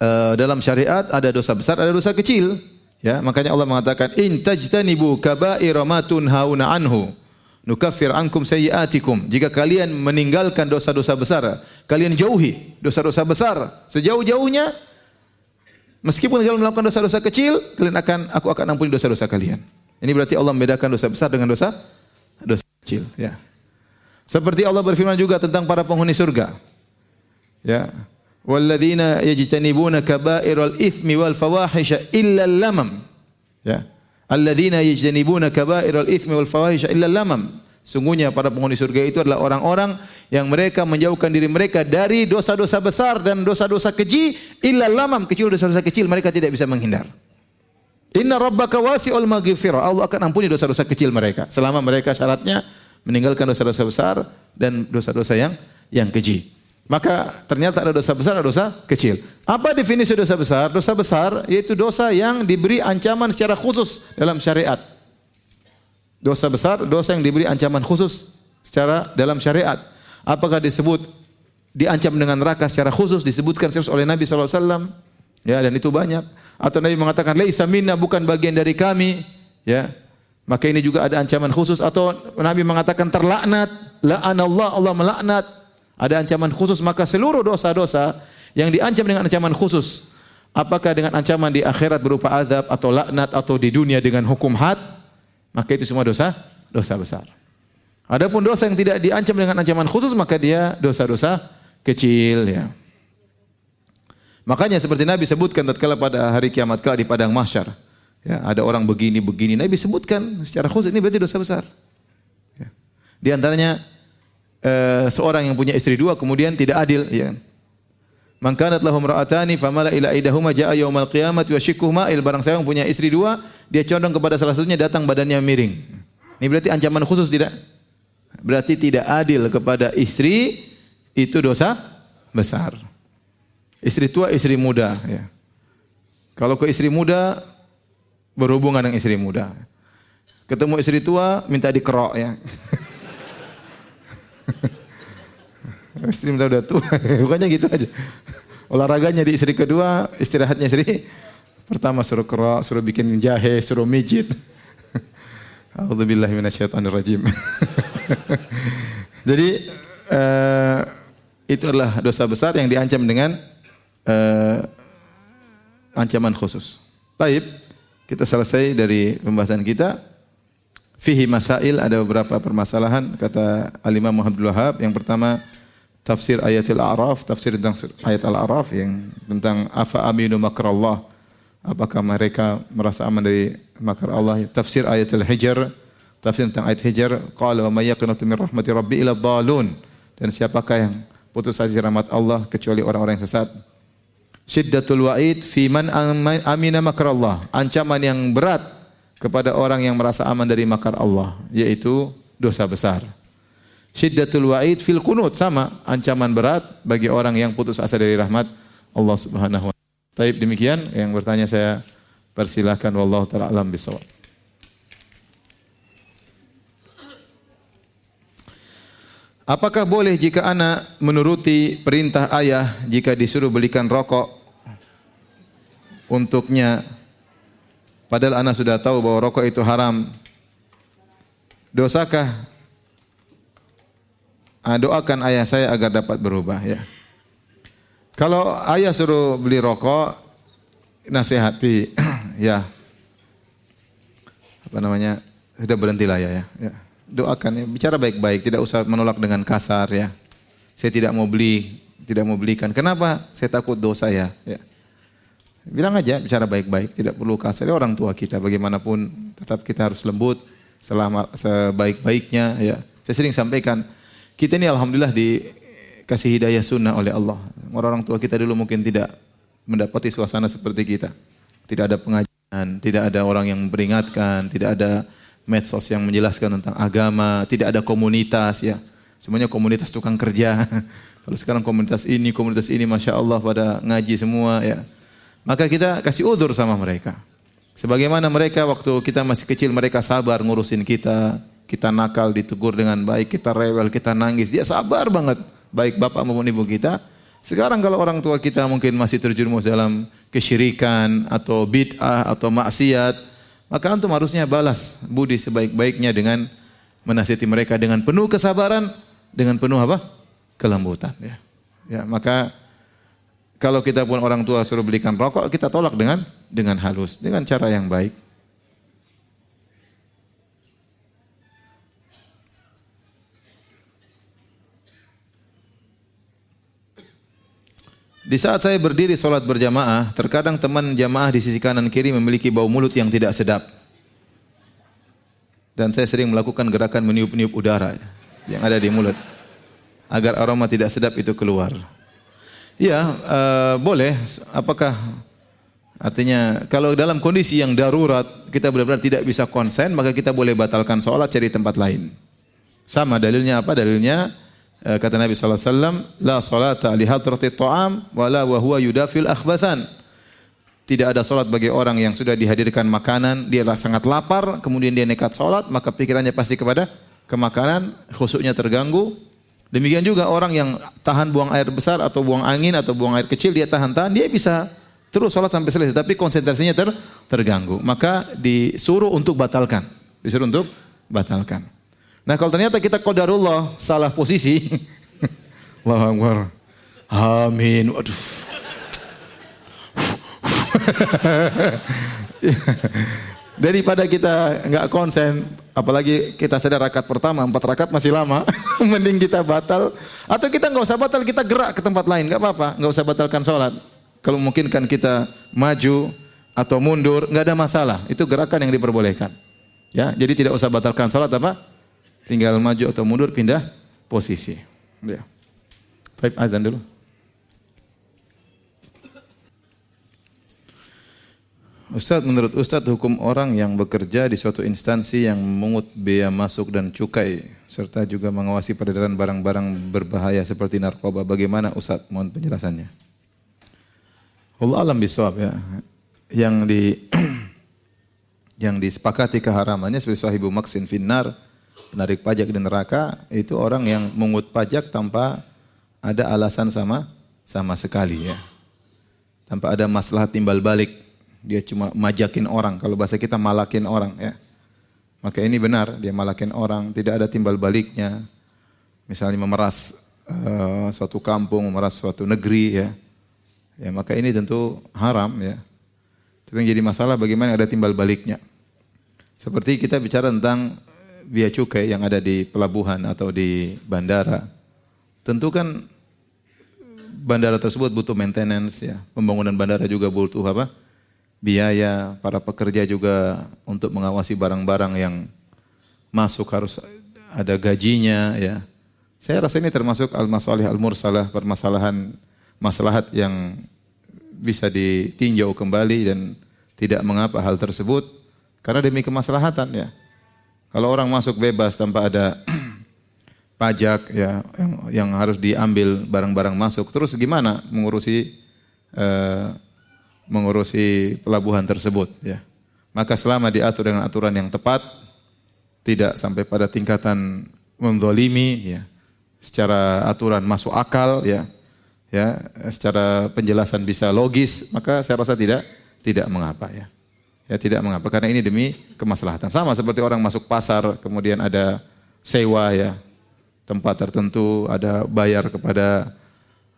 uh, dalam syariat ada dosa besar, ada dosa kecil. Ya, makanya Allah mengatakan in tajtanibu kaba'ira ma tunhauna anhu nukaffir ankum sayyiatikum. Jika kalian meninggalkan dosa-dosa besar, kalian jauhi dosa-dosa besar sejauh-jauhnya. Meskipun kalian melakukan dosa-dosa kecil, kalian akan aku akan ampuni dosa-dosa kalian. Ini berarti Allah membedakan dosa besar dengan dosa dosa kecil, ya. Seperti Allah berfirman juga tentang para penghuni surga. Ya. Walladzina yajtanibuna kaba'iral itsmi wal fawahisha illa lamam. Ya. Alladzina yajtanibuna kaba'iral itsmi wal fawahisha illa lamam. Sungguhnya para penghuni surga itu adalah orang-orang yang mereka menjauhkan diri mereka dari dosa-dosa besar dan dosa-dosa keji illa lamam kecil dosa-dosa kecil mereka tidak bisa menghindar. Inna rabbaka wasi'ul maghfirah. Allah akan ampuni dosa-dosa kecil mereka selama mereka syaratnya meninggalkan dosa-dosa besar dan dosa-dosa yang yang keji. Maka ternyata ada dosa besar, ada dosa kecil. Apa definisi dosa besar? Dosa besar yaitu dosa yang diberi ancaman secara khusus dalam syariat. Dosa besar, dosa yang diberi ancaman khusus secara dalam syariat. Apakah disebut diancam dengan neraka secara khusus disebutkan serius oleh Nabi SAW? Ya, dan itu banyak. Atau Nabi mengatakan, "Laisa minna bukan bagian dari kami." Ya. Maka ini juga ada ancaman khusus atau Nabi mengatakan terlaknat, la'anallah Allah melaknat ada ancaman khusus maka seluruh dosa-dosa yang diancam dengan ancaman khusus apakah dengan ancaman di akhirat berupa azab atau laknat atau di dunia dengan hukum had maka itu semua dosa dosa besar. Adapun dosa yang tidak diancam dengan ancaman khusus maka dia dosa-dosa kecil ya. Makanya seperti Nabi sebutkan tatkala pada hari kiamat kala di padang mahsyar. Ya, ada orang begini begini Nabi sebutkan secara khusus ini berarti dosa besar. Ya. Di antaranya uh, seorang yang punya istri dua kemudian tidak adil ya. Man kanat lahum ra'atani famala ila idahuma jaa yaumal qiyamati wa shikkuh ma'il barang yang punya istri dua dia condong kepada salah satunya datang badannya miring. Ini berarti ancaman khusus tidak? Berarti tidak adil kepada istri itu dosa besar. Istri tua, istri muda ya. Kalau ke istri muda berhubungan dengan istri muda. Ketemu istri tua minta dikerok ya. [LAUGHS] [LAUGHS] istri minta udah tua, [LAUGHS] bukannya gitu aja. Olahraganya di istri kedua, istirahatnya istri pertama suruh kerok, suruh bikin jahe, suruh mijit. [LAUGHS] Alhamdulillah rajim. Jadi uh, itu adalah dosa besar yang diancam dengan uh, ancaman khusus. Taib, kita selesai dari pembahasan kita. Fihi masail ada beberapa permasalahan kata Al-Imam Muhammad Wahab. Yang pertama tafsir ayat Al-A'raf, tafsir tentang ayat Al-A'raf yang tentang afa aminu makrallah. Apakah mereka merasa aman dari makar Allah? Tafsir ayat Al-Hijr, tafsir tentang ayat Hijr, qala wa may yaqnatu min rahmati rabbi ila dhalun. Dan siapakah yang putus asa rahmat Allah kecuali orang-orang yang sesat? Syiddatul wa'id fi man amina makrallah. Ancaman yang berat kepada orang yang merasa aman dari makar Allah, yaitu dosa besar. Syiddatul wa'id fil kunut sama ancaman berat bagi orang yang putus asa dari rahmat Allah Subhanahu wa taala. Taib demikian yang bertanya saya persilahkan wallahu taala alam bisawab. Apakah boleh jika anak menuruti perintah ayah jika disuruh belikan rokok untuknya Padahal anak sudah tahu bahwa rokok itu haram. Dosakah? Ah, doakan ayah saya agar dapat berubah ya. Kalau ayah suruh beli rokok, nasihati [CLEARS THROAT] ya. Apa namanya? Sudah berhentilah ya ya. ya. doakan ya, bicara baik-baik, tidak usah menolak dengan kasar ya. Saya tidak mau beli, tidak mau belikan. Kenapa? Saya takut dosa ya. ya. Bilang aja, bicara baik-baik, tidak perlu kasar. Ya, orang tua kita bagaimanapun tetap kita harus lembut selama sebaik-baiknya ya. Saya sering sampaikan, kita ini alhamdulillah dikasih hidayah sunnah oleh Allah. Orang-orang tua kita dulu mungkin tidak mendapati suasana seperti kita. Tidak ada pengajian, tidak ada orang yang memperingatkan, tidak ada medsos yang menjelaskan tentang agama, tidak ada komunitas ya. Semuanya komunitas tukang kerja. [LAUGHS] Kalau sekarang komunitas ini, komunitas ini, masya Allah pada ngaji semua ya. Maka kita kasih udur sama mereka. Sebagaimana mereka waktu kita masih kecil mereka sabar ngurusin kita, kita nakal ditegur dengan baik, kita rewel, kita nangis, dia sabar banget. Baik bapak maupun ibu kita. Sekarang kalau orang tua kita mungkin masih terjerumus dalam kesyirikan atau bid'ah atau maksiat, maka antum harusnya balas budi sebaik-baiknya dengan menasihati mereka dengan penuh kesabaran, dengan penuh apa? kelembutan ya. Ya, maka kalau kita pun orang tua suruh belikan rokok, kita tolak dengan dengan halus, dengan cara yang baik. Di saat saya berdiri sholat berjamaah, terkadang teman jamaah di sisi kanan kiri memiliki bau mulut yang tidak sedap. Dan saya sering melakukan gerakan meniup-niup udara yang ada di mulut. Agar aroma tidak sedap itu keluar. Ya, uh, boleh. Apakah artinya kalau dalam kondisi yang darurat kita benar-benar tidak bisa konsen, maka kita boleh batalkan sholat cari tempat lain. Sama dalilnya apa? Dalilnya uh, kata Nabi sallallahu alaihi wasallam, la salata li hadrati ta'am wala wa huwa yudafil akhbathan. Tidak ada solat bagi orang yang sudah dihadirkan makanan, dia sangat lapar, kemudian dia nekat solat, maka pikirannya pasti kepada kemakanan, khusuknya terganggu, Demikian juga orang yang tahan buang air besar atau buang angin atau buang air kecil dia tahan-tahan dia bisa terus sholat sampai selesai tapi konsentrasinya ter terganggu. Maka disuruh untuk batalkan. Disuruh untuk batalkan. Nah kalau ternyata kita qadarullah salah posisi [LAUGHS] Allahu amin. Waduh. [LAUGHS] Daripada kita nggak konsen Apalagi kita sadar rakaat pertama, empat rakaat masih lama. [LAUGHS] Mending kita batal. Atau kita nggak usah batal, kita gerak ke tempat lain. nggak apa-apa, nggak usah batalkan sholat. Kalau mungkin kan kita maju atau mundur, nggak ada masalah. Itu gerakan yang diperbolehkan. Ya, jadi tidak usah batalkan sholat apa? Tinggal maju atau mundur, pindah posisi. Ya. Baik, azan dulu. Ustaz, menurut Ustaz hukum orang yang bekerja di suatu instansi yang memungut biaya masuk dan cukai serta juga mengawasi peredaran barang-barang berbahaya seperti narkoba. Bagaimana Ustaz? Mohon penjelasannya. Allah alam bisawab ya. Yang di [CLEARS THROAT] yang disepakati keharamannya seperti sahibu maksin finnar, penarik pajak di neraka, itu orang yang mengut pajak tanpa ada alasan sama sama sekali ya. Tanpa ada masalah timbal balik dia cuma majakin orang. Kalau bahasa kita malakin orang ya. Maka ini benar, dia malakin orang, tidak ada timbal baliknya. Misalnya memeras uh, suatu kampung, memeras suatu negeri ya. Ya, maka ini tentu haram ya. Tapi yang jadi masalah bagaimana ada timbal baliknya. Seperti kita bicara tentang biaya cukai yang ada di pelabuhan atau di bandara. Tentu kan bandara tersebut butuh maintenance ya. Pembangunan bandara juga butuh apa? Biaya, para pekerja juga untuk mengawasi barang-barang yang masuk harus ada gajinya ya. Saya rasa ini termasuk al-masalih al-mursalah, permasalahan maslahat yang bisa ditinjau kembali dan tidak mengapa hal tersebut karena demi kemaslahatan ya. Kalau orang masuk bebas tanpa ada [CLEARS THROAT] pajak ya yang, harus diambil barang-barang masuk terus gimana mengurusi uh, mengurusi pelabuhan tersebut ya. Maka selama diatur dengan aturan yang tepat tidak sampai pada tingkatan menzalimi ya. Secara aturan masuk akal ya. Ya, secara penjelasan bisa logis, maka saya rasa tidak tidak mengapa ya. Ya tidak mengapa karena ini demi kemaslahatan. Sama seperti orang masuk pasar kemudian ada sewa ya. Tempat tertentu ada bayar kepada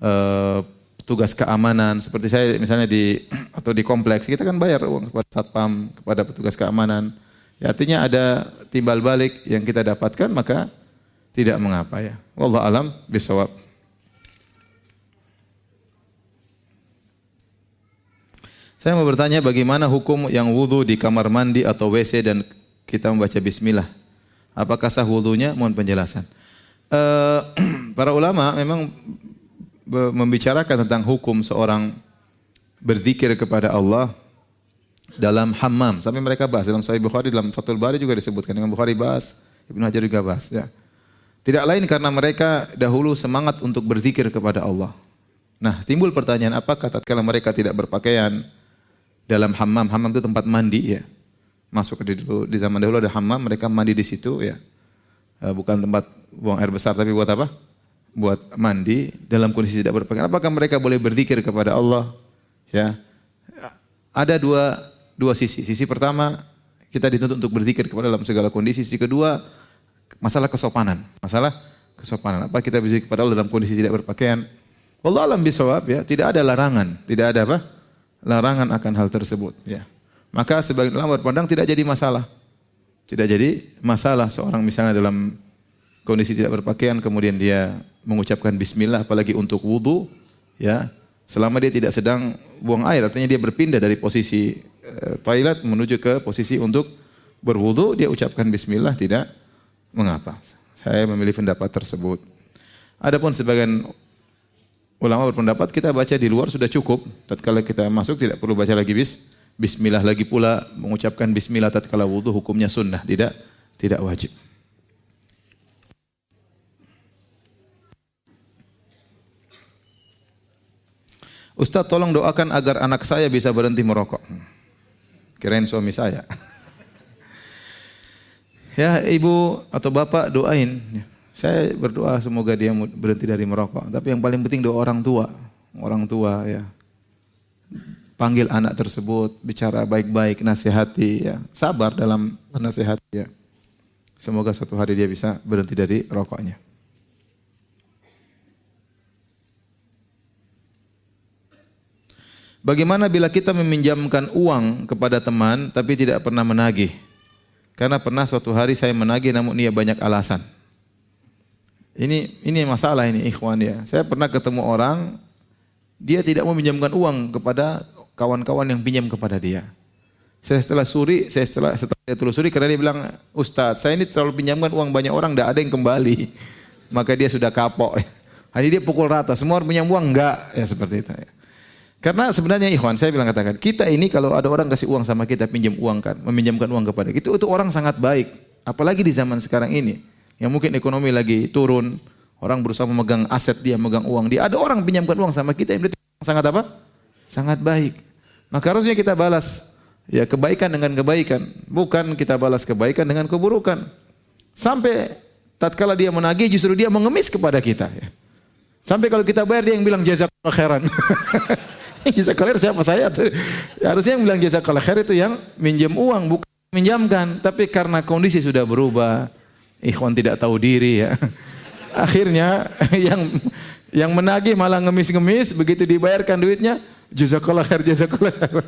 uh, petugas keamanan seperti saya misalnya di atau di kompleks kita kan bayar uang kepada satpam kepada petugas keamanan Ya, artinya ada timbal balik yang kita dapatkan maka tidak mengapa ya. Wallah alam bisawab. Saya mau bertanya bagaimana hukum yang wudhu di kamar mandi atau WC dan kita membaca bismillah. Apakah sah wudhunya? Mohon penjelasan. Uh, [CLEARS THROAT] para ulama memang membicarakan tentang hukum seorang berzikir kepada Allah dalam hammam. Sampai mereka bahas dalam Sahih Bukhari dalam Fathul Bari juga disebutkan. Dengan Bukhari bahas, Ibnu Hajar juga bahas. Ya. Tidak lain karena mereka dahulu semangat untuk berzikir kepada Allah. Nah, timbul pertanyaan, apakah tatkala mereka tidak berpakaian, dalam hammam. Hammam itu tempat mandi ya. Masuk di dulu di zaman dahulu ada hammam, mereka mandi di situ ya. Eh, bukan tempat buang air besar tapi buat apa? Buat mandi dalam kondisi tidak berpakaian. Apakah mereka boleh berzikir kepada Allah? Ya. Ada dua dua sisi. Sisi pertama kita dituntut untuk berzikir kepada dalam segala kondisi. Sisi kedua masalah kesopanan. Masalah kesopanan. Apa kita berzikir kepada Allah dalam kondisi tidak berpakaian? Allah alam bisawab ya, tidak ada larangan, tidak ada apa? larangan akan hal tersebut ya. Maka sebagian ulama berpandang tidak jadi masalah. Tidak jadi masalah seorang misalnya dalam kondisi tidak berpakaian kemudian dia mengucapkan bismillah apalagi untuk wudu ya. Selama dia tidak sedang buang air artinya dia berpindah dari posisi uh, toilet menuju ke posisi untuk berwudu dia ucapkan bismillah tidak mengapa. Saya memilih pendapat tersebut. Adapun sebagian Ulama berpendapat kita baca di luar sudah cukup. Tatkala kita masuk tidak perlu baca lagi bis. Bismillah lagi pula mengucapkan bismillah tatkala wudu hukumnya sunnah, tidak tidak wajib. Ustaz tolong doakan agar anak saya bisa berhenti merokok. Kirain suami saya. [LAUGHS] ya ibu atau bapak doain. Saya berdoa semoga dia berhenti dari merokok. Tapi yang paling penting doa orang tua. Orang tua ya. Panggil anak tersebut, bicara baik-baik, nasihati ya. Sabar dalam menasihati ya. Semoga suatu hari dia bisa berhenti dari rokoknya. Bagaimana bila kita meminjamkan uang kepada teman tapi tidak pernah menagih? Karena pernah suatu hari saya menagih namun dia banyak alasan. Ini ini masalah ini ikhwan ya. Saya pernah ketemu orang dia tidak mau minjamkan uang kepada kawan-kawan yang pinjam kepada dia. Saya setelah suri, saya setelah setelah saya telusuri karena dia bilang, "Ustaz, saya ini terlalu pinjamkan uang banyak orang tidak ada yang kembali." [LAUGHS] Maka dia sudah kapok. Hanya dia pukul rata, semua orang pinjam uang enggak, ya seperti itu ya. Karena sebenarnya ikhwan, saya bilang katakan, kita ini kalau ada orang kasih uang sama kita, pinjam uang kan, meminjamkan uang kepada kita, itu orang sangat baik. Apalagi di zaman sekarang ini yang mungkin ekonomi lagi turun, orang berusaha memegang aset dia, memegang uang dia. Ada orang pinjamkan uang sama kita yang sangat apa? Sangat baik. Maka harusnya kita balas ya kebaikan dengan kebaikan, bukan kita balas kebaikan dengan keburukan. Sampai tatkala dia menagih justru dia mengemis kepada kita ya. Sampai kalau kita bayar dia yang bilang jazakallahu khairan. [LAUGHS] [LAUGHS] jazakallahu siapa saya tuh? Ya, harusnya yang bilang jazakallahu khair itu yang minjem uang bukan minjamkan, tapi karena kondisi sudah berubah, Ikhwan tidak tahu diri ya. [LAUGHS] Akhirnya [LAUGHS] yang yang menagih malah ngemis-ngemis, begitu dibayarkan duitnya, jazakallah khair, jazakallah khair.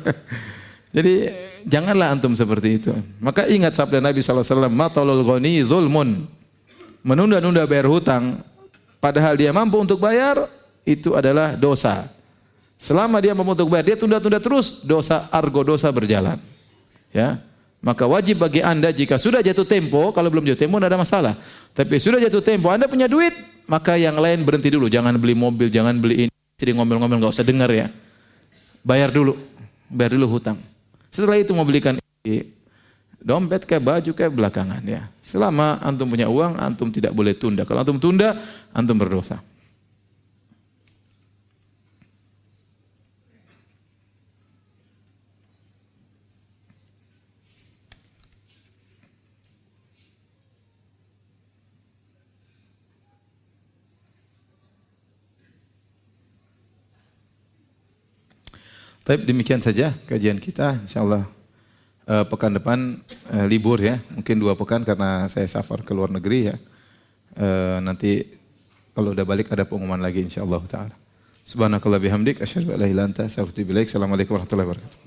Jadi janganlah antum seperti itu. Maka ingat sabda Nabi SAW, Matalul ghani zulmun. Menunda-nunda bayar hutang, padahal dia mampu untuk bayar, itu adalah dosa. Selama dia untuk bayar, dia tunda-tunda terus, dosa argo dosa berjalan. Ya, maka wajib bagi anda jika sudah jatuh tempo, kalau belum jatuh tempo tidak ada masalah. Tapi sudah jatuh tempo, anda punya duit, maka yang lain berhenti dulu. Jangan beli mobil, jangan beli ini. Jadi ngomel-ngomel nggak usah dengar ya. Bayar dulu, bayar dulu hutang. Setelah itu mau belikan dompet kayak baju kayak belakangan ya. Selama antum punya uang, antum tidak boleh tunda. Kalau antum tunda, antum berdosa. Tapi demikian saja kajian kita. Insyaallah uh, pekan depan uh, libur ya, mungkin dua pekan karena saya safar ke luar negeri ya. Uh, nanti kalau udah balik ada pengumuman lagi insyaallah taala. Subhanakallah bihamdik asyhadu an la ilaha illa anta astaghfiruka wa atubu ilaik. Assalamualaikum warahmatullahi wabarakatuh.